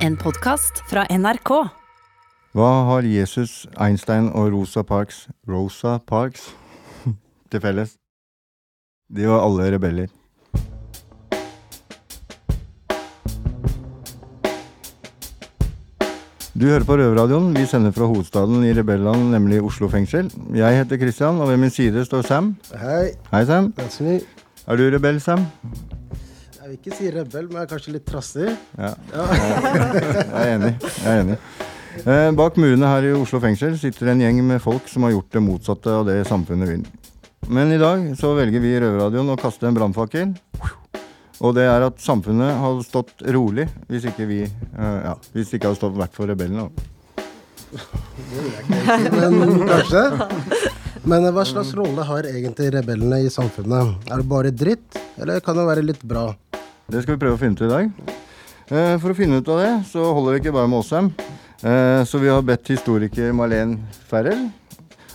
En podkast fra NRK. Hva har Jesus, Einstein og Rosa Parks Rosa Parks til felles? De var alle rebeller. Du hører på Røverradioen. Vi sender fra hovedstaden i rebelland, nemlig Oslo fengsel. Jeg heter Christian, og ved min side står Sam. Hei, Hei, Sam. Er du rebell, Sam? Jeg vil ikke si rebell, men jeg er kanskje litt trassig. Ja. Jeg er enig. Jeg er enig. Eh, bak murene her i Oslo fengsel sitter en gjeng med folk som har gjort det motsatte av det samfunnet vil. Men i dag så velger vi i Røverradioen å kaste en brannfakkel. Og det er at samfunnet hadde stått rolig hvis ikke vi eh, ja, hvis ikke hadde stått vært for rebellene. da. Men kanskje. Men hva slags rolle har egentlig rebellene i samfunnet? Er det bare dritt, eller kan det være litt bra? Det skal vi prøve å finne ut i dag. Eh, For å finne ut av det, så holder det ikke bare med Sam. Eh, Så vi har bedt historiker Malene Ferrell.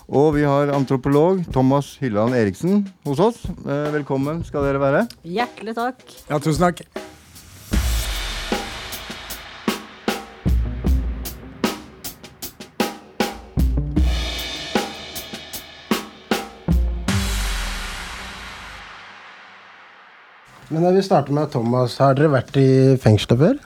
Og vi har antropolog Thomas Hylland Eriksen hos oss. Eh, Velkommen skal dere være. Hjertelig takk. Ja, tusen takk. Men jeg vil starte med Thomas. Har dere vært i fengselet før?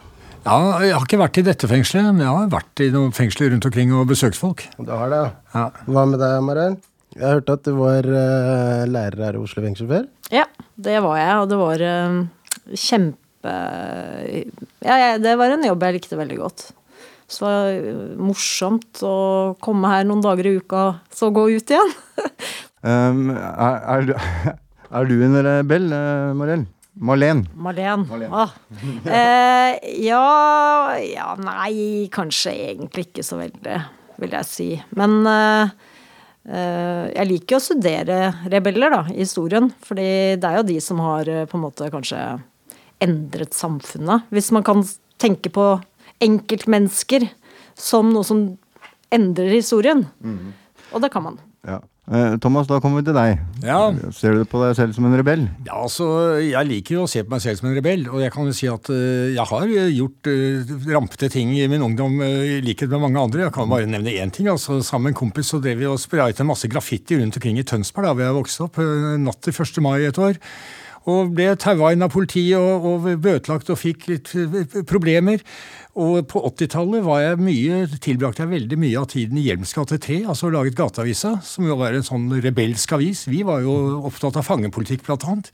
Ja, jeg har ikke vært i dette fengselet, men jeg har vært i noen fengsler rundt omkring og besøkt folk. Du har det. Ja. Hva med deg, Maren? Jeg har hørt at du var uh, lærer her i Oslo fengsel før. Ja, det var jeg, og det var uh, kjempe ja, ja, det var en jobb jeg likte veldig godt. Så det var eh, morsomt å komme her noen dager i uka, så gå ut igjen. Um, er, er, du- er du en rebell, uh, Marlen? Malene. Malene. Ah. Eh, ja Ja, nei, kanskje egentlig ikke så veldig, vil jeg si. Men eh, eh, jeg liker jo å studere rebeller, da, i historien. Fordi det er jo de som har eh, på en måte kanskje endret samfunnet. Hvis man kan tenke på enkeltmennesker som noe som endrer historien. Og det kan man. Ja. Eh, Thomas, da kommer vi til deg. Ja. Ser du på deg selv som en rebell? Ja, altså, Jeg liker jo å se på meg selv som en rebell, og jeg kan jo si at eh, jeg har eh, gjort rampete ting i min ungdom i likhet med mange andre. Jeg kan bare nevne én ting. altså Sammen med en kompis så drev vi og sprayet en masse graffiti rundt omkring i Tønsberg da vi vokste opp, natt til 1. mai et år. Og ble taua inn av politiet og, og bøtelagt og fikk litt eh, problemer. Og på 80-tallet var jeg mye, tilbrakte jeg veldig mye av tiden i Hjelms gate 3, altså laget Gateavisa, som jo var en sånn rebelsk avis. Vi var jo opptatt av fangepolitikk, blant annet.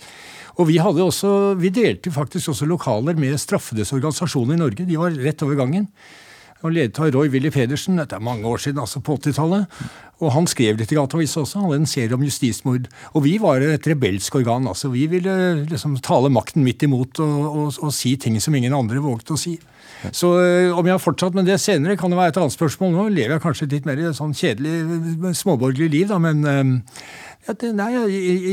Og vi, hadde også, vi delte faktisk også lokaler med straffedes organisasjoner i Norge. De var rett over gangen. Og ledet av Roy Willy Pedersen, dette er mange år siden, altså på 80-tallet. Og han skrev litt i Gateavisa også, han hadde en serie om justismord. Og vi var et rebelsk organ. altså Vi ville liksom tale makten midt imot og, og, og si ting som ingen andre våget å si. Så øh, om jeg har fortsatt med det senere, kan det være et annet spørsmål. Nå lever jeg kanskje litt mer sånn kjedelig, øh, småborgerlig liv, da, men ja, det, nei,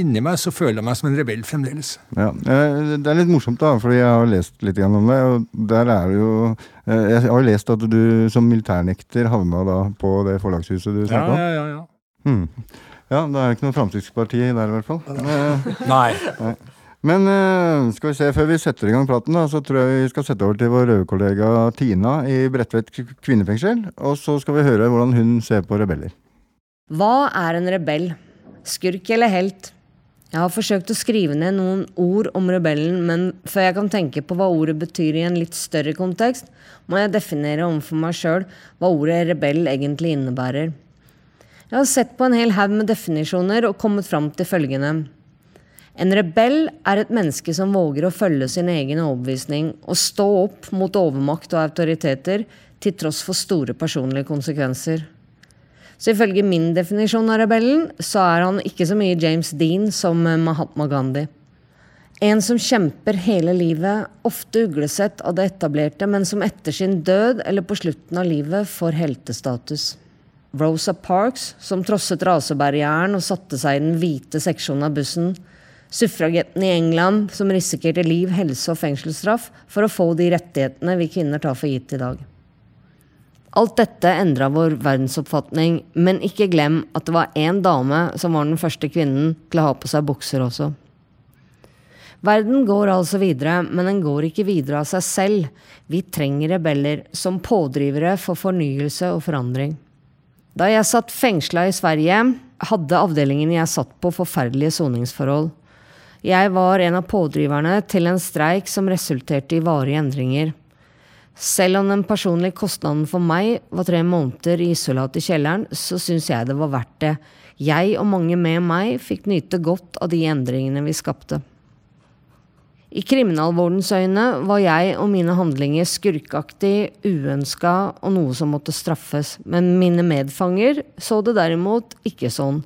inni meg så føler jeg meg som en rebell fremdeles. Ja. Eh, Det er litt morsomt, da, fordi jeg har lest litt om det. Og der er det jo eh, Jeg har lest at du som militærnekter havna da på det forlagshuset du Ja, snakka om. ja, ja, ja. Hmm. Ja, da er det ikke noe Fremskrittsparti der, i hvert fall. Nei. Nei. Men eh, skal vi se, før vi setter i gang praten, da, så tror jeg vi skal sette over til vår røde-kollega Tina i Bredtvet kvinnefengsel. Og så skal vi høre hvordan hun ser på rebeller. Hva er en rebell? Skurk eller helt? Jeg har forsøkt å skrive ned noen ord om rebellen, men før jeg kan tenke på hva ordet betyr i en litt større kontekst, må jeg definere overfor meg sjøl hva ordet rebell egentlig innebærer. Jeg har sett på en hel haug med definisjoner og kommet fram til følgende. En rebell er et menneske som våger å følge sin egen overbevisning og stå opp mot overmakt og autoriteter til tross for store personlige konsekvenser. Så ifølge min definisjon av rebellen, så er han ikke så mye James Dean som eh, Mahatma Gandhi. En som kjemper hele livet, ofte uglesett av det etablerte, men som etter sin død eller på slutten av livet får heltestatus. Rosa Parks, som trosset rasebarrieren og satte seg i den hvite seksjonen av bussen. Suffragetten i England, som risikerte liv, helse og fengselsstraff for å få de rettighetene vi kvinner tar for gitt i dag. Alt dette endra vår verdensoppfatning, men ikke glem at det var én dame som var den første kvinnen til å ha på seg bukser også. Verden går altså videre, men den går ikke videre av seg selv. Vi trenger rebeller som pådrivere for fornyelse og forandring. Da jeg satt fengsla i Sverige, hadde avdelingen jeg satt på forferdelige soningsforhold. Jeg var en av pådriverne til en streik som resulterte i varige endringer. Selv om den personlige kostnaden for meg var tre måneder i isolat i kjelleren, så syns jeg det var verdt det. Jeg og mange med meg fikk nyte godt av de endringene vi skapte. I kriminalvårdens øyne var jeg og mine handlinger skurkaktig, uønska og noe som måtte straffes, men mine medfanger så det derimot ikke sånn.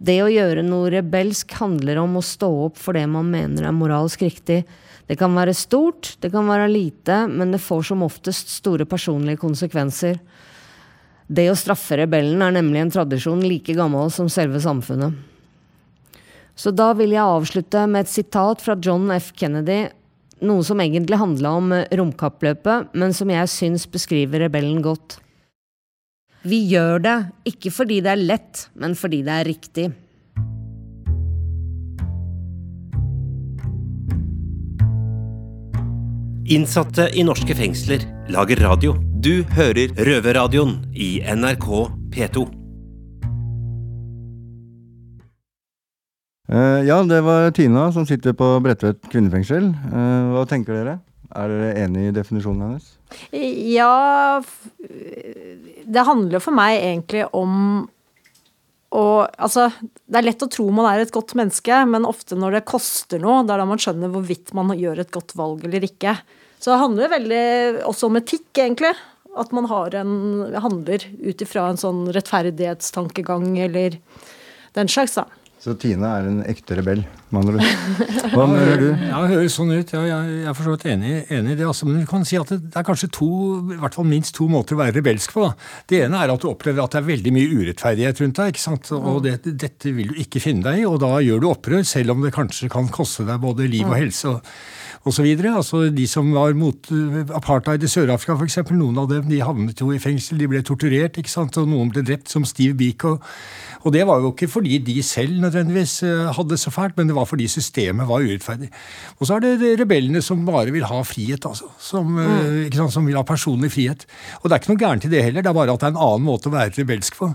Det å gjøre noe rebelsk handler om å stå opp for det man mener er moralsk riktig. Det kan være stort, det kan være lite, men det får som oftest store personlige konsekvenser. Det å straffe rebellen er nemlig en tradisjon like gammel som selve samfunnet. Så da vil jeg avslutte med et sitat fra John F. Kennedy, noe som egentlig handla om romkappløpet, men som jeg syns beskriver rebellen godt. Vi gjør det ikke fordi det er lett, men fordi det er riktig. Innsatte i norske fengsler lager radio. Du hører Røverradioen i NRK P2. Eh, ja, det var Tina som sitter på Bredtvet kvinnefengsel. Eh, hva tenker dere? Er dere enig i definisjonen hennes? Ja Det handler for meg egentlig om å Altså, det er lett å tro man er et godt menneske, men ofte når det koster noe, det er da man skjønner hvorvidt man gjør et godt valg eller ikke. Så det handler veldig også om etikk, egentlig. At man en, handler ut ifra en sånn rettferdighetstankegang eller den slags, da. Så Tina er en ekte rebell, med andre ord. Hva mener du? Ja, det høres sånn ut. Ja, jeg, er for så vidt enig, enig i det. Altså, men du kan si at det, det er kanskje to, i hvert fall minst to måter å være rebelsk på. Da. Det ene er at du opplever at det er veldig mye urettferdighet rundt deg. ikke sant? Og det, dette vil du ikke finne deg i, og da gjør du opprør, selv om det kanskje kan koste deg både liv og helse. og og så videre. Altså, de som var mot uh, apartheid i Sør-Afrika, f.eks., noen av dem de havnet jo i fengsel, de ble torturert, ikke sant? og noen ble drept, som Steve Biko. Og det var jo ikke fordi de selv nødvendigvis uh, hadde det så fælt, men det var fordi systemet var urettferdig. Og så er det rebellene som bare vil ha frihet, altså. Som, mm. ikke sant? som vil ha personlig frihet. Og det er ikke noe gærent i det heller, det er bare at det er en annen måte å være rebelsk på.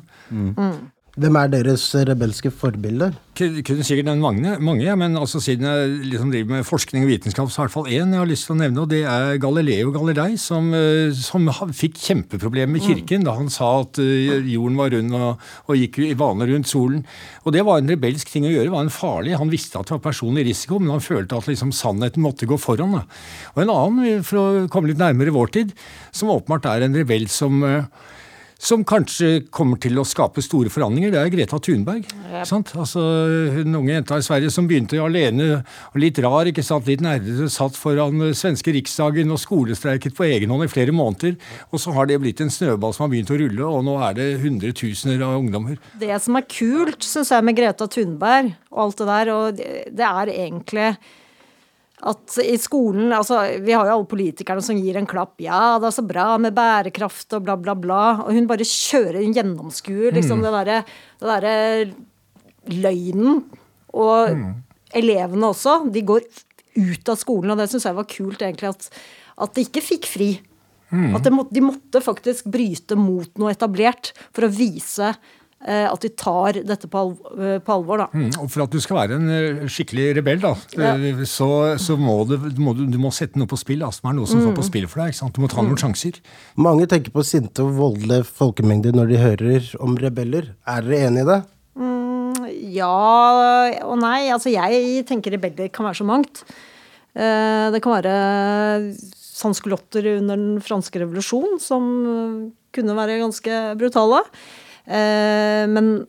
Hvem er deres rebelske forbilder? Kunne sikkert nevne mange, mange ja, men altså siden jeg liksom driver med forskning og vitenskap, så er det i hvert fall én jeg har lyst til å nevne, og det er Galileo Galilei, som, eh, som fikk kjempeproblemer med kirken da han sa at eh, jorden var rund og, og gikk i bane rundt solen. Og det var en rebelsk ting å gjøre, det var en farlig. Han visste at det var personlig risiko, men han følte at liksom sannheten måtte gå foran. Da. Og en annen, for å komme litt nærmere vår tid, som åpenbart er en rebell som eh, som kanskje kommer til å skape store forandringer, det er Greta Thunberg. Yep. Sant? Altså, Hun unge jenta i Sverige som begynte alene og litt rar, ikke sant? litt nerdete, satt foran eh, svenske riksdagen og skolestreiket på egen hånd i flere måneder. Og så har det blitt en snøball som har begynt å rulle, og nå er det hundretusener av ungdommer. Det som er kult, syns jeg, med Greta Thunberg og alt det der, og det, det er egentlig at i skolen altså Vi har jo alle politikerne som gir en klapp. 'Ja, det er så bra med bærekraft', og bla, bla, bla. Og hun bare kjører, hun gjennomskuer liksom det derre der, løgnen. Og elevene også. De går ut av skolen, og det syns jeg var kult, egentlig, at, at de ikke fikk fri. At de, måtte, de måtte faktisk bryte mot noe etablert for å vise at de tar dette på, alv eh, på alvor, da. Mm, Og for at du skal være en eh, skikkelig rebell, da, Ja. eh, så, så må, du, må du, du må sette noe på spill. Da, som er noe som står på spill for deg. ikke sant? Du må ta noen sjanser. Mange tenker på sinte og voldelige folkemengder når de hører om rebeller. Er dere enig i det? Ja og nei. Altså, jeg tenker rebeller kan være så mangt. Eh, Det kan være sanskulotter under den franske revolusjon, som eh, kunne være ganske brutale. Eh, Men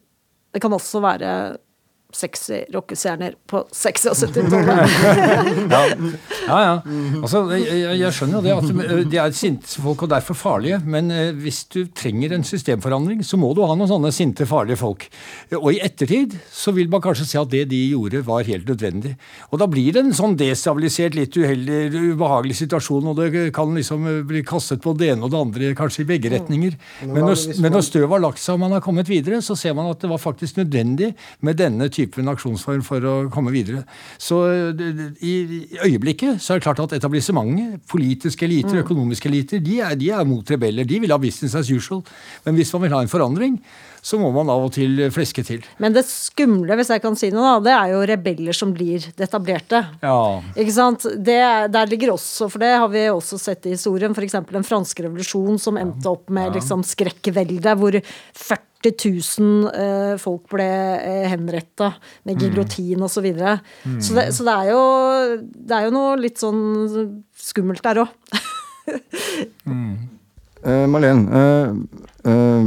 det kan også være sexy rockestjerner på 60- og 70-tallet. Ja, ja. Altså, jeg, jeg- skjønner jo det at eh, de er sinte folk og derfor farlige, men eh, hvis du trenger en systemforandring, så må du ha noen sånne sinte, farlige folk. Og i ettertid så vil man kanskje se at det de gjorde, var helt nødvendig. Og da blir det en sånn destabilisert, litt uheldig, ubehagelig situasjon, og det kan liksom eh, bli kastet på det ene og det andre, kanskje i begge retninger. Men når, men når støvet har lagt seg og man har kommet videre, så ser man at det var faktisk nødvendig med denne type typen aksjonsform for å komme videre. Så i, øyeblikket så er det klart at etablissementet, politiske eliter, mm. økonomiske eliter, de er, de er mot rebeller. De vil ha business as usual. Men hvis man vil ha en forandring, så må man av og til fleske til. Men det skumle, hvis jeg kan si noe, da, det er jo rebeller som blir det etablerte. Ja. Ikke sant? Det, der ligger også, for det har vi også sett i historien, f.eks. den franske revolusjon som endte opp med liksom skrekkveldet, hvor 40 000 eh, folk ble eh, henretta med gigrotin giljotin mm. osv. Så, videre. mm. så, det, så det, er jo, det er jo noe litt sånn skummelt der òg. mm. eh, Malene, eh, Eh,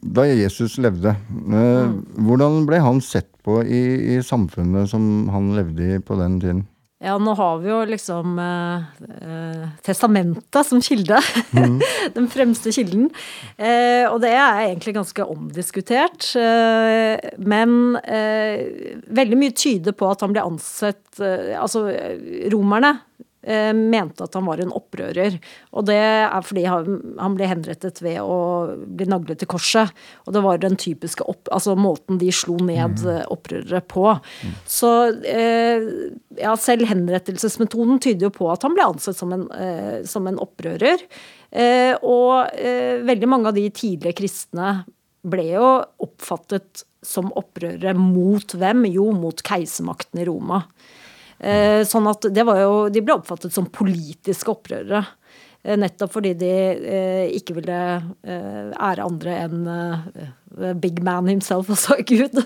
da Jesus levde, eh, mm. hvordan ble han sett på i, i, samfunnet som han levde i på den tiden? Ja, nå har vi jo liksom eh, eh testamentet som kilde. Mm. den fremste kilden. Eh, og det er egentlig ganske omdiskutert. Eh, men veldig mye tyder på at han ble ansett Altså, romerne Eh, mente at han var en opprører. Og det er fordi han ble henrettet ved å bli naglet til korset. Og det var den typiske opp, altså måten de slo ned mm. opprørere på. Så eh, ja, selv henrettelsesmetoden tyder jo på at han ble ansett som en, eh, som en opprører. og veldig mange av de tidlige kristne ble jo oppfattet som opprørere mot hvem? Jo, mot keisermakten i Roma. Eh, sånn at det var jo, De ble oppfattet som politiske opprørere. Eh, nettopp fordi de eh, ikke ville ære andre enn big man himself, altså Gud.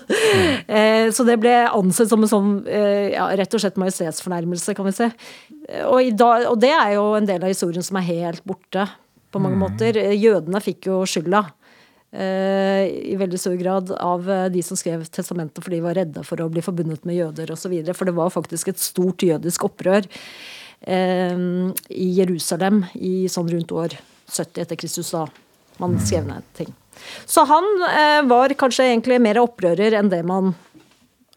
Så det ble ansett som en sånn ja, rett og slett majestetsfornærmelse, kan vi si. Og, dag, og, det er jo en del av historien som er helt borte, på mange mm. måter. Jødene fikk jo skylda. Eh, i veldig stor grad av eh, de som skrev testamentet fordi de var redde for å bli forbundet med jøder osv. For det var faktisk et stort jødisk opprør eh, i Jerusalem i sånn rundt år 70 etter Kristus da man skrev ned ting. Så han var kanskje egentlig mer opprører enn det man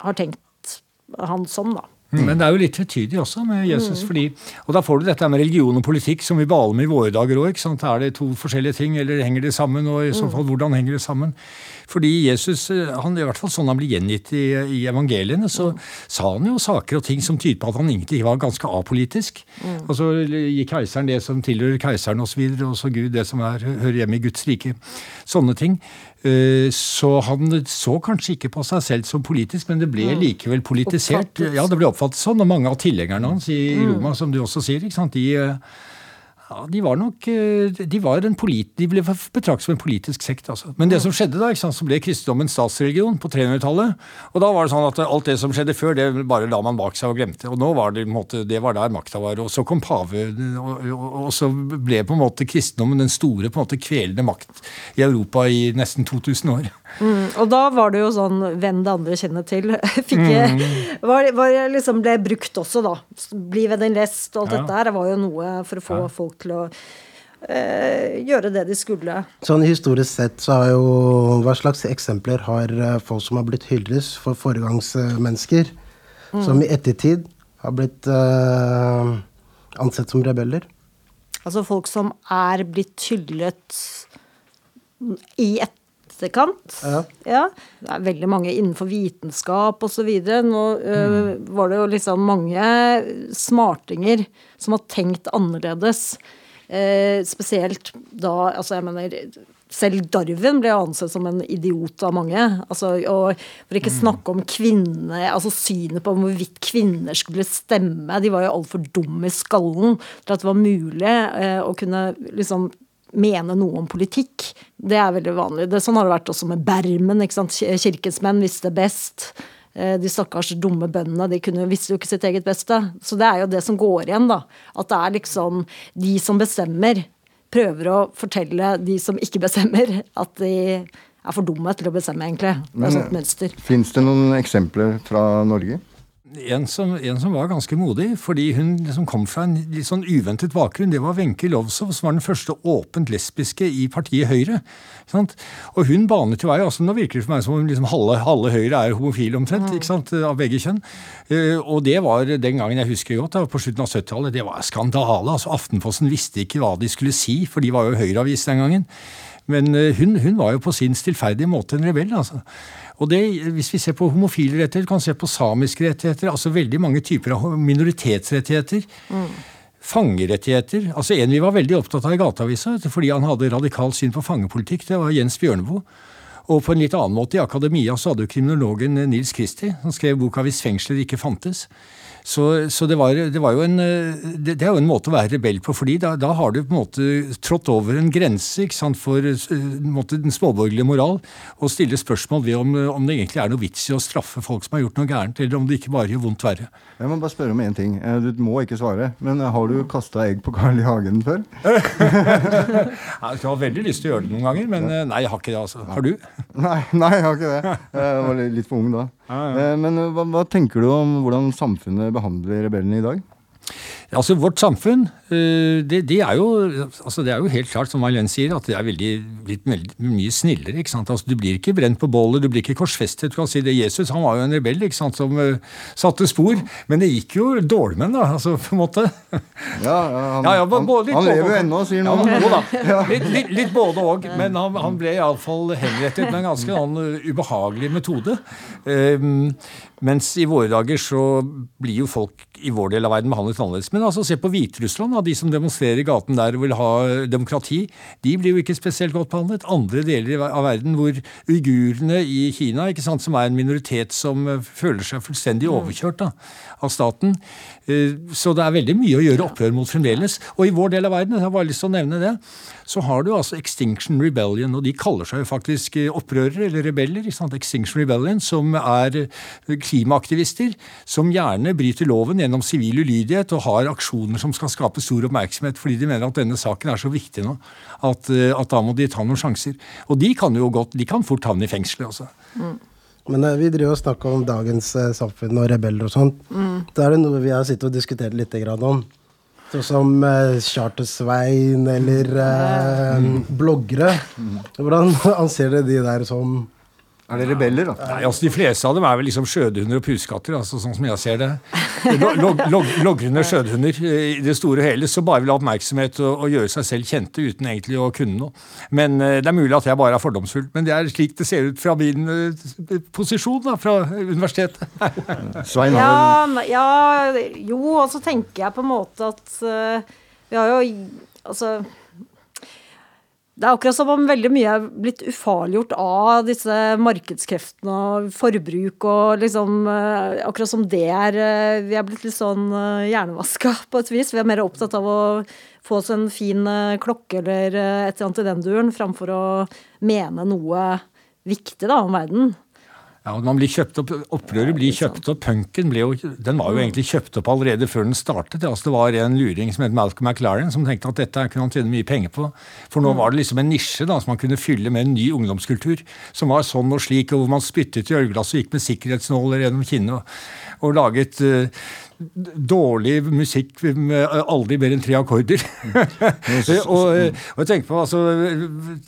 har tenkt han som, da. Mm. Men det er jo litt tvetydig også med Jesus. Mm. fordi, Og da får du dette med religion og politikk som vi baler med i våre dager òg. Er det to forskjellige ting, eller henger det sammen? Og i så mm. fall, hvordan henger det sammen? Fordi Jesus, eh, han, i hvert fall sånn han blir gjengitt i, i, evangeliene, så mm. sa han jo saker og ting som tyder på at han egentlig var ganske apolitisk. Mm. Så gir keiseren det som tilhører keiseren osv., og, så videre, og så Gud det som er, hører hjemme i Guds rike. Sånne ting. Eh, så han så kanskje ikke på seg selv som politisk, men det ble mm. likevel politisert. Oppfattet. Ja, det ble oppfattet sånn, og mange av tilhengerne hans i mm. Roma, som du også sier, ikke sant, de eh, ja, de var nok eh, De, var en polit, de ble betraktet som en politisk sekt. Altså. Men det som skjedde da, sant, så ble kristendommen statsreligion på 300-tallet. Og da var det sånn at alt det som skjedde før, det bare la man bak seg og glemte. Og nå var det, måte, det var der makta var. Og så kom pave, og, og, og, så ble på en måte kristendommen den store på en måte kvelende makt i Europa i nesten 2000 år. Mm, og da var det jo sånn 'venn det andre kjenner til'. Fikk, jeg, var, var, liksom ble brukt også, da. Bli ved din lest og alt ja. dette her. Det var jo noe for å få ja. folk til å eh, gjøre det de skulle. Sånn historisk sett så har jo Hva slags eksempler har eh, folk som har blitt hyllet for foregangsmennesker, mm. som i ettertid har blitt eh, ansett som rebeller? Altså folk som er blitt hyllet i et etterkant. Ja. ja. Det er veldig mange innenfor vitenskap osv. Nå uh, var det jo liksom mange smartinger som har tenkt annerledes. Eh, spesielt da Altså, jeg mener selv Darwin ble ansett som en idiot av mange. Altså, og For ikke mm. snakke om kvinner, altså synet på hvorvidt kvinner skulle stemme. De var jo altfor dumme i skallen til at det var mulig eh, å kunne liksom mene noe om politikk. Det er veldig vanlig. Det, sånn har det vært også med Bermen. Kirkens menn visste best. Eh, de stakkars dumme bøndene de kunne, visste jo ikke sitt eget beste. Så det er jo det som går igjen, da. At det er liksom de som bestemmer, prøver å fortelle de som ikke bestemmer, at de er for dumme til å bestemme, egentlig. Det er et sånt mønster. Fins det noen eksempler fra Norge? En som, en som, var ganske modig, fordi hun liksom kom fra en litt sånn uventet bakgrunn. Det var Wenche Lovsov, som var den første åpent lesbiske i partiet Høyre. Sant? Og hun banet jo vei. altså Nå virker det for meg som om liksom halve, halve, Høyre er homofile omtrent, ikke sant, av begge kjønn. Uh, og det var den gangen jeg husker godt, da, på slutten av 70-tallet, det var skandale. altså Aftenposten visste ikke hva de skulle si, for de var jo Høyre-avis den gangen. Men eh, hun, hun var jo på sin stillferdige måte en rebell. altså. Og det, Hvis vi ser på homofile rettigheter, kan se på samiske rettigheter, altså veldig mange typer av minoritetsrettigheter. Fangerettigheter. altså En vi var veldig opptatt av i Gateavisa fordi han hadde radikalt syn på fangepolitikk, det var Jens Bjørneboe. Og på en litt annen måte, i akademia så hadde jo kriminologen Nils Kristi, som skrev boka 'Hvis fengsler ikke fantes'. Så, så det, var, det, var, jo en det, det, er jo en måte å være rebell på, fordi da, da har du på en måte trådt over en grense ikke sant, for en måte, den småborgerlige moral og stille spørsmål ved om, om, det egentlig er noe vits i å straffe folk som har gjort noe gærent, eller om det ikke bare gjør vondt verre. Jeg må bare spørre om én ting. Du må ikke svare, men har du kasta egg på Carl I. Hagen før? jeg har veldig lyst til å gjøre det noen ganger, men nei, jeg har ikke det. altså. Har du? Nei, nei jeg har ikke det. Jeg var litt for ung da. Ja, ja. Men hva, hva tenker du om hvordan samfunnet behandler rebellene i dag? Altså, Vårt samfunn det, det, er jo, altså det er jo helt klart, som Mailen sier, at det er veldig, blitt veldig, mye snillere. ikke sant? Altså, Du blir ikke brent på bålet, du blir ikke korsfestet. du kan si det. Jesus han var jo en rebell ikke sant, som uh, satte spor, men det gikk jo dårlig med ham, da, altså, på en måte. Ja, han, ja, ja, både, han, han lever jo ennå, sier noen. Ja, litt, litt, litt, både òg, men han, han ble iallfall henrettet med en ganske annen uh, ubehagelig metode. Um, mens i våre dager så blir jo folk i vår del av verden behandlet annerledes. Men altså, se på Hviterussland. De som demonstrerer i gaten der og vil ha demokrati, de blir jo ikke spesielt godt behandlet. Andre deler av verden hvor uigurene i Kina, ikke sant, som er en minoritet som føler seg fullstendig overkjørt da, av staten. Så det er veldig mye å gjøre opprør mot fremdeles. Og i vår del av verden, jeg har bare lyst til å nevne det, så har du altså Extinction Rebellion, og de kaller seg jo faktisk opprørere, eller rebeller. Extinction Rebellion, som er klimaaktivister som gjerne bryter loven gjennom sivil ulydighet og har aksjoner som skal skape stor oppmerksomhet, fordi de mener at denne saken er så viktig nå at, at da må de ta noen sjanser. Og de kan jo godt, de kan fort havne i fengselet også. Mm. Men uh, vi driver og snakker om dagens uh, samfunn og rebeller og sånt. Mm. Da er det noe vi har sittet og diskutert litt om. Sånn som uh, Charter-Svein eller mm. bloggere. Hvordan anser dere de der som er det rebeller, da? Nei, altså De fleste av dem er vel liksom skjødehunder og puskatter. altså, sånn som jeg ser det. Log, log, skjødehunder i det store og hele, så bare vil ha oppmerksomhet og, og, gjøre seg selv kjente uten egentlig å kunne noe. Men uh, det er mulig at jeg bare er fordomsfull. Men det er slik det ser ut fra min uh, posisjon da, fra universitetet. Svein ja, ja, jo, og så tenker jeg på en måte at uh, vi har jo Altså det er akkurat som om veldig mye er blitt ufarliggjort av disse markedskreftene og forbruk og liksom eh, Akkurat som det er eh, Vi er blitt litt sånn eh, hjernevaska på et vis. Vi er mer opptatt av å få oss en fin klokke eller et eller annet i den duren, framfor å mene noe viktig da, om verden. Ja, man blir kjøpt opp, Opprøret blir kjøpt opp. Punken ble jo, den var jo egentlig kjøpt opp allerede før den startet. Altså, det var en luring som het Malcolm McLaren som tenkte at dette kunne han tjene mye penger på. For nå mm. var det liksom en nisje da, som man kunne fylle med en ny ungdomskultur. Som var sånn og slik, og hvor man spyttet i ølglasset og gikk med sikkerhetsnåler gjennom kinnet. Og, og laget uh, dårlig musikk med aldri mer enn tre akkorder. og, og, tenk på, altså,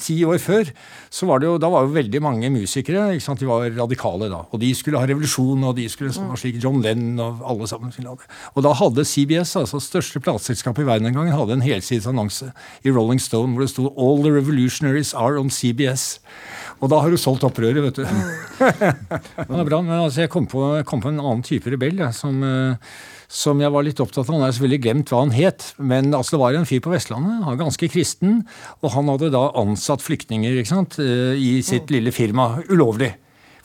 Ti år før så var det jo, da var jo veldig mange musikere ikke sant, de var radikale da. Og de skulle ha revolusjon, og de skulle sånn, slik, John Lennon og alle sammen. Og da hadde CBS, altså største plateselskapet i verden den gangen, hadde en helsidesannonse i Rolling Stone hvor det sto 'All the revolutionaries are on CBS'. Og da har du solgt opprøret, vet du. det er bra, men altså, jeg kom på, kom på, en annen type rebell ja, som, eh, som, jeg var litt opptatt av. Han har selvfølgelig glemt hva han het, men altså, det var en fyr på Vestlandet, han var ganske kristen, og han hadde da ansatt flyktninger sant, eh, i sitt lille firma ulovlig.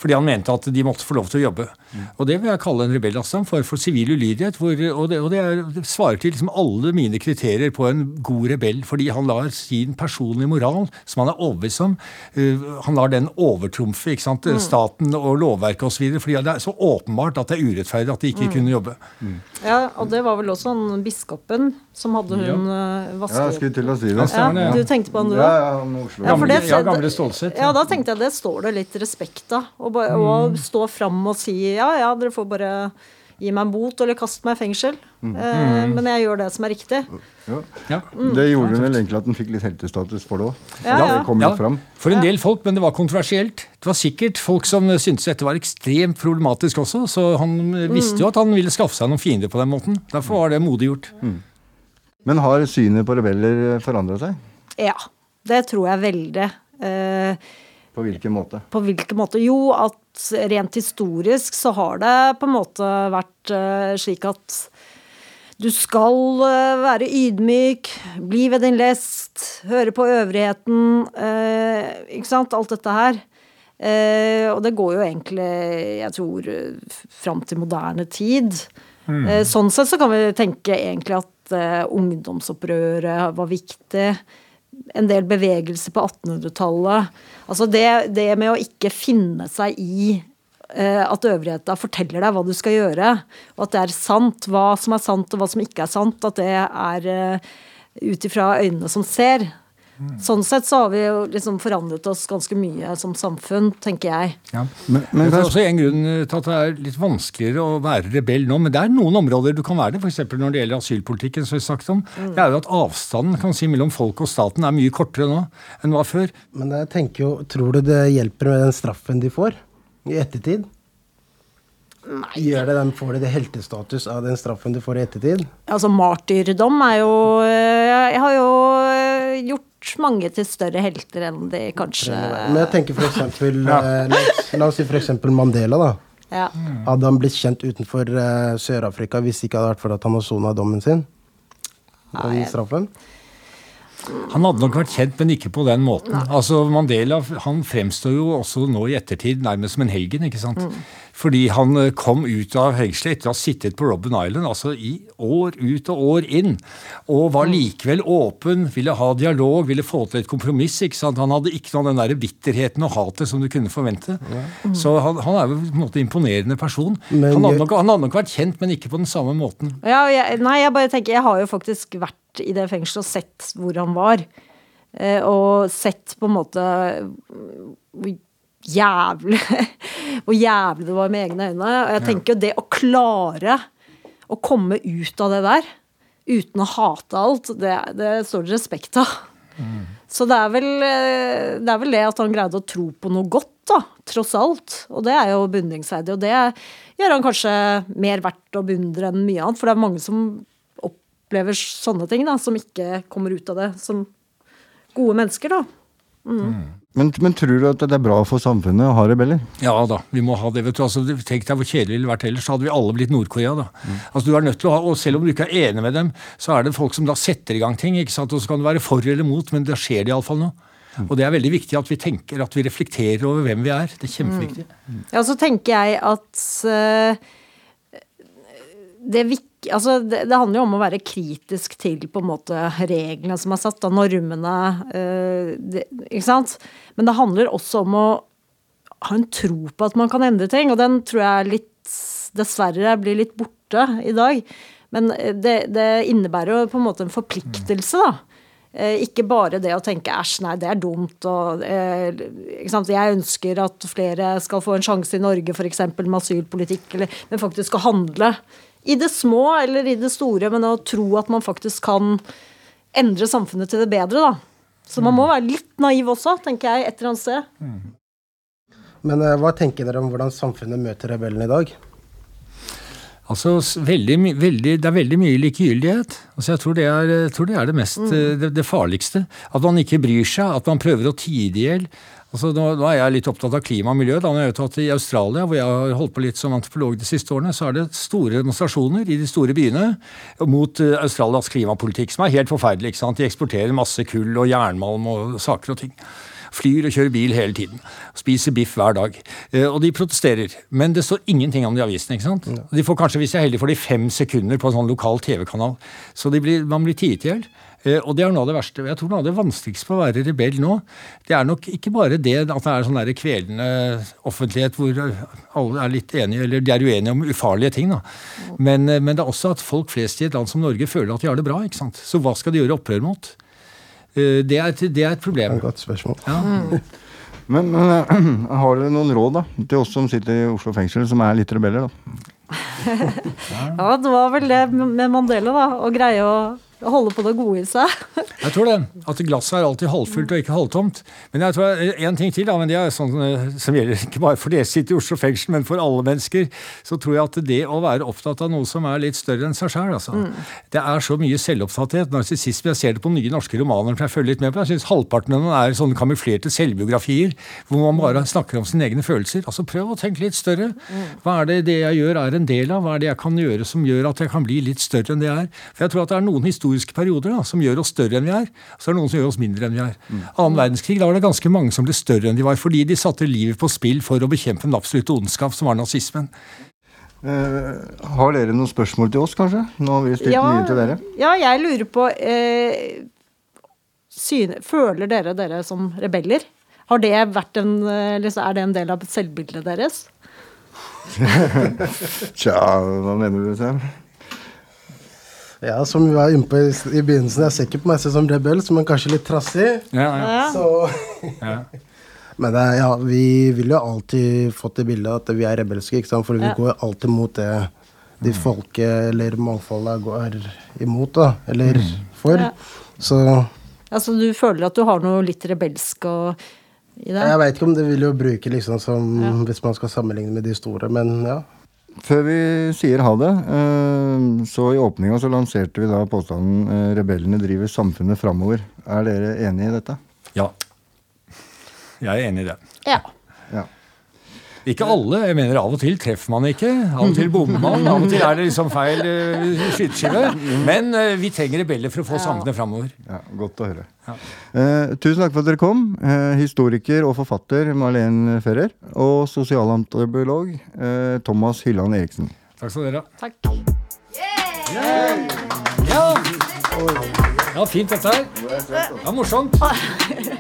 Fordi han mente at de måtte få lov til å jobbe. Mm. Og det vil jeg kalle en rebell. Altså, en form for sivil ulydighet. Hvor, og det, og det, er, det svarer til liksom alle mine kriterier på en god rebell. Fordi han lar sin personlige moral, som han er overbevist om, uh, han lar den overtrumfe ikke sant, mm. staten og lovverket osv. Fordi det er så åpenbart at det er urettferdig at de ikke mm. kunne jobbe. Mm. Ja, og det var vel også han biskopen som hadde hun ja. uh, vasket Ja, jeg skulle til å si det. Ja, du tenkte på han, du òg? Ja, ja, ja, gamle, ja, gamle Stålsett. Ja, da tenkte jeg det står det litt respekt av. Å og stå fram og si ja, ja, dere får bare gi meg en bot eller kaste meg i fengsel. Mm. Eh, men jeg gjør det som er riktig. Ja. ja. Mm. Det gjorde vel egentlig at den fikk litt heltestatus for det òg. Ja, ja. Det kom litt fram. For en del folk, men det var kontroversielt. Det var sikkert folk som syntes dette var ekstremt problematisk også, så han visste jo at han ville skaffe seg noen fiender på den måten. Derfor var det modig gjort. Mm. Men har synet på rebeller forandra seg? Ja. Det tror jeg veldig. Eh, På hvilken måte? på hvilken måte? Jo, at rent historisk så har det på en måte vært eh, slik at du skal eh, være ydmyk, bli ved din lest, høre på øvrigheten, eh, ikke sant, alt dette her. Eh, og det går jo egentlig, jeg tror, fram til moderne tid. Eh, sånn sett så kan vi tenke egentlig at ungdomsopprøret var viktig. En del bevegelse på 1800-tallet. Altså det, det med å ikke finne seg i eh, at øvrigheta forteller deg hva du skal gjøre, og at det er sant, hva som er sant og hva som ikke er sant, at det er uh, ut ifra øynene som ser. Sånn sett så har vi jo liksom forandret oss ganske mye som samfunn, tenker jeg. Ja. Men, men det er også en grunn til at det er litt vanskeligere å være rebell nå. Men det er noen områder du kan være det, f.eks. når det gjelder asylpolitikken. som vi snakket om. Mm. Det er jo at avstanden kan si, mellom folk og staten er mye kortere nå enn var før. Men jeg tenker jo, tror du det hjelper med den straffen de får i ettertid? Gjør det den, Får de det heltestatus av den straffen de får i ettertid? Altså martyrdom er jo eh, Jeg har jo eh, gjort mange til større helter enn de kanskje Men jeg tenker for eksempel, ja. la, oss, la oss si eksempel Mandela, da. ja. Hadde han blitt kjent utenfor uh, Sør-Afrika hvis det ikke hadde vært for at han har sona dommen sin? Den straffen? Han hadde nok vært kjent, men ikke på den måten. Altså Mandela han fremstår jo også nå i ettertid nærmest som en helgen. ikke sant? Fordi han eh, kom ut av fengselet etter å ha sittet på Robben Island altså i år ut og år inn. Og var likevel åpen, ville ha dialog, ville få til et kompromiss. ikke sant? Han hadde ikke noe av den der bitterheten og hatet som du kunne forvente. Så han, han er jo på en måte en imponerende person. Men han, hadde nok, han hadde nok vært kjent, men ikke på den samme måten. Ja, jeg, nei, jeg bare tenker Jeg har jo faktisk vært i det fengselet og sett hvor han var. Eh, og sett på en måte jævlig Hvor jævlig det var med egne øyne. Og jeg tenker jo det å klare å komme ut av det der uten å hate alt, det, det står det respekt av. Så det er, vel, eh, det er vel det at han greide å tro på noe godt, da, tross alt. Og det er jo beundringsverdig. Og det gjør han kanskje mer verdt å beundre enn mye annet. For det er mange som opplever sånne ting, da, som ikke kommer ut av det som gode mennesker, da. Men, men tror du at det er bra for samfunnet å ha rebeller? Ja da, vi må ha det. vet du. Altså, tenk deg hvor kjedelig det ville vært ellers. Så hadde vi alle blitt Nord-Korea. da. Altså, du er nødt til å ha, og Selv om du ikke er enig med dem, så er det folk som da setter i gang ting. ikke sant? Og Så kan du være for eller mot, men det skjer det iallfall noe. Og det er veldig viktig at vi tenker, at vi reflekterer over hvem vi er. Det er kjempeviktig. Ja, så tenker jeg at uh, det, vik, altså det, det handler jo om å være kritisk til på en måte reglene som er satt, da, normene. eh, det, ikke sant? Men det handler også om å ha en tro på at man kan endre ting, og den tror jeg litt dessverre blir litt borte i dag. Men eh, det, det innebærer jo på en måte en forpliktelse, da. Eh, Ikke bare det å tenke æsj, nei, det er dumt. Og, ikke sant? Jeg ønsker at flere skal få en sjanse i Norge, f.eks. med asylpolitikk, eller, men faktisk å handle. I det små eller i det store, men å tro at man faktisk kan endre samfunnet til det bedre, da. Så man må være litt naiv også, tenker jeg, et eller annet sted. Men eh, hva tenker dere om hvordan samfunnet møter rebellene i dag? Altså, veldig, veldig, Det er veldig mye likegyldighet. Altså, jeg tror det er, jeg tror det, er det, mest, mm. det, det farligste. At man ikke bryr seg, at man prøver å tie i hjel. Altså, nå, nå er jeg litt opptatt av klima og miljø. Da jeg vet at I Australia, hvor jeg har holdt på litt som antropolog de siste årene, så er det store demonstrasjoner i de store byene mot uh, Australias klimapolitikk, som er helt forferdelig. ikke sant? De eksporterer masse kull og jernmalm og saker og ting. Flyr og kjører bil hele tiden. Spiser biff hver dag. Eh, Og de protesterer. Men det står ingenting om det i avisene. ikke sant? De får kanskje, hvis jeg er heldig, får de fem sekunder på en sånn lokal TV-kanal. Så de blir, man blir tiet i hjel. Eh, Og det er noe av det verste. Jeg tror noe av det vanskeligste på å være rebell nå, det er nok ikke bare det at det er sånn der kvelende offentlighet hvor alle er litt enige, eller de er uenige om ufarlige ting, da. Men, eh, men det er også at folk flest i et land som Norge føler at de har det bra. ikke sant? Så hva skal de gjøre opprør mot? Eh, Det er, et- det er et Det er problem. et godt spørsmål. Men, men eh, har dere noen råd da, til oss som sitter i Oslo fengsel, som er litt rebeller? da? Ja, det var vel det med Mandela, da. Å greie å holde på det gode i seg. Jeg tror det. At glasset er alltid halvfullt og ikke halvtomt. Men jeg tror en ting til, da, men det er sånn eh, som gjelder ikke bare for dere som sitter i Oslo fengsel, men for alle mennesker, så tror jeg at det å være opptatt av noe som er litt større enn seg sjøl, altså. Det er så mye selvopptatthet, narsissisme. Jeg ser det på nye norske romaner som jeg følger litt med på. Jeg syns halvparten av dem er sånne kamuflerte selvbiografier hvor man bare snakker om sine egne følelser. Altså Prøv å tenke litt større. Hva er det det jeg gjør, er en del av? Hva er det jeg kan gjøre som gjør at jeg kan bli litt større enn det jeg er? For jeg tror at det er noen historiske perioder da, som gjør oss større enn vi er. Så er det noen som gjør oss mindre enn vi er. Annen verdenskrig, da var det ganske mange som ble større enn de var, fordi de satte livet på spill for å bekjempe den absolutte ondskap, som var nazismen. Uh, har dere noen spørsmål til oss, kanskje? Nå har vi stilt mye til dere. ja, jeg lurer på uh, syne, Føler dere dere som rebeller? Har det vært en, uh, er det en del av selvbildet deres? Tja, hva mener du, Sam? Ja, som vi var inne på i, i begynnelsen, jeg ser ikke på meg selv som rebell, men kanskje litt trassig. Ja, ja. Så Ja. Men det, er- ja, vi vil jo alltid fått det bildet at vi er rebelske, ikke sant? for vi Ja. går alltid mot det de folket eller mangfoldet går imot, da. Eller for. Ja. Så Altså Du føler at du har noe litt rebelsk og, i det? jeg veit ikke om det vil jo bruke liksom som Hvis man skal sammenligne med de store, men ja. Før vi sier ha det, eh, så i åpninga så lanserte vi da påstanden eh, 'rebellene driver samfunnet framover'. Er dere enig i dette? ja. Jeg er enig i det. Ja. Ja. Ikke alle. jeg mener Av og til treffer man ikke. Av og til bommer man. Av og til er det liksom feil uh, skyteskive. Men uh, vi trenger rebeller for å få sangene framover. ja godt å høre. Eh, tusen takk for at dere kom. Uh, historiker og forfatter Marlen Ferrer. Og sosialantropolog eh, Thomas Hylland Eriksen. Takk skal dere ha. Takk. Ja. ja, fint dette her. Det var morsomt.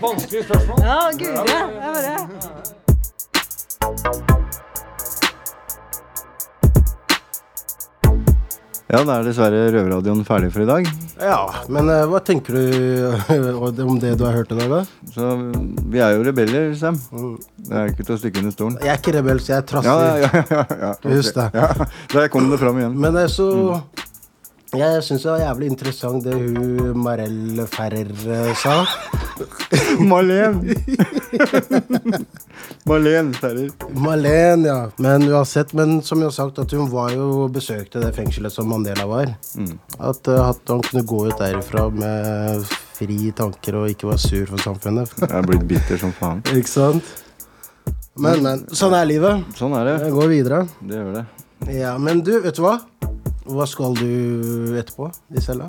Vanskelige spørsmål. Ja, guri. var bare Ja, da er dessverre Røverradioen ferdig for i dag. ja men uh, hva tenker du om det du har hørt i dag, da? Så vi er jo rebeller, Sam. Det er ikke til å stikke under stolen. Jeg er ikke rebell, så jeg er Ja, trassig. ja, ja, ja, ja. Husk det. Ja, der kom det fram igjen. Men uh, så så Jeg syns det var jævlig interessant det hun Marell Ferrer eh, sa. Marlen! Marlen Ferrer. Malen, ja. Men uansett, men som jeg har sagt, at hun var jo besøkte det fengselet som Mandela var. At, eh, at han kunne gå ut derifra med fri tanker og ikke være sur for samfunnet. Jeg er blitt bitter som faen. Ikke sant? Men, men. Sånn er livet. Sånn er det. Jeg går videre. Det gjør det. Ja, men du, vet du hva? Hva skal du etterpå i cella?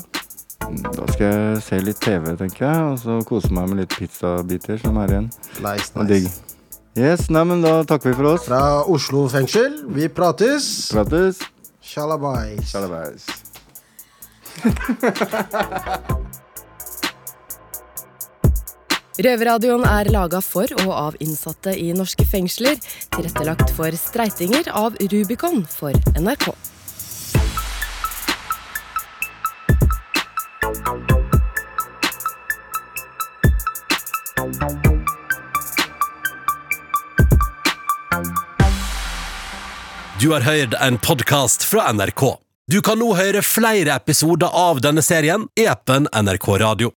Da skal jeg se litt TV, tenker jeg, og så kose meg med litt pizzabiter som er igjen. Nice, Og digg. nice. Yes, nei, men da takker vi for oss. Fra Oslo fengsel, vi prates. Prates. Shalabais. Shalabais. Røverradioen er laga for og av innsatte i norske fengsler. Tilrettelagt for streitinger av Rubicon for NRK. Du har hørt en podkast fra NRK. Du kan nå høre flere episoder av denne serien i appen NRK Radio.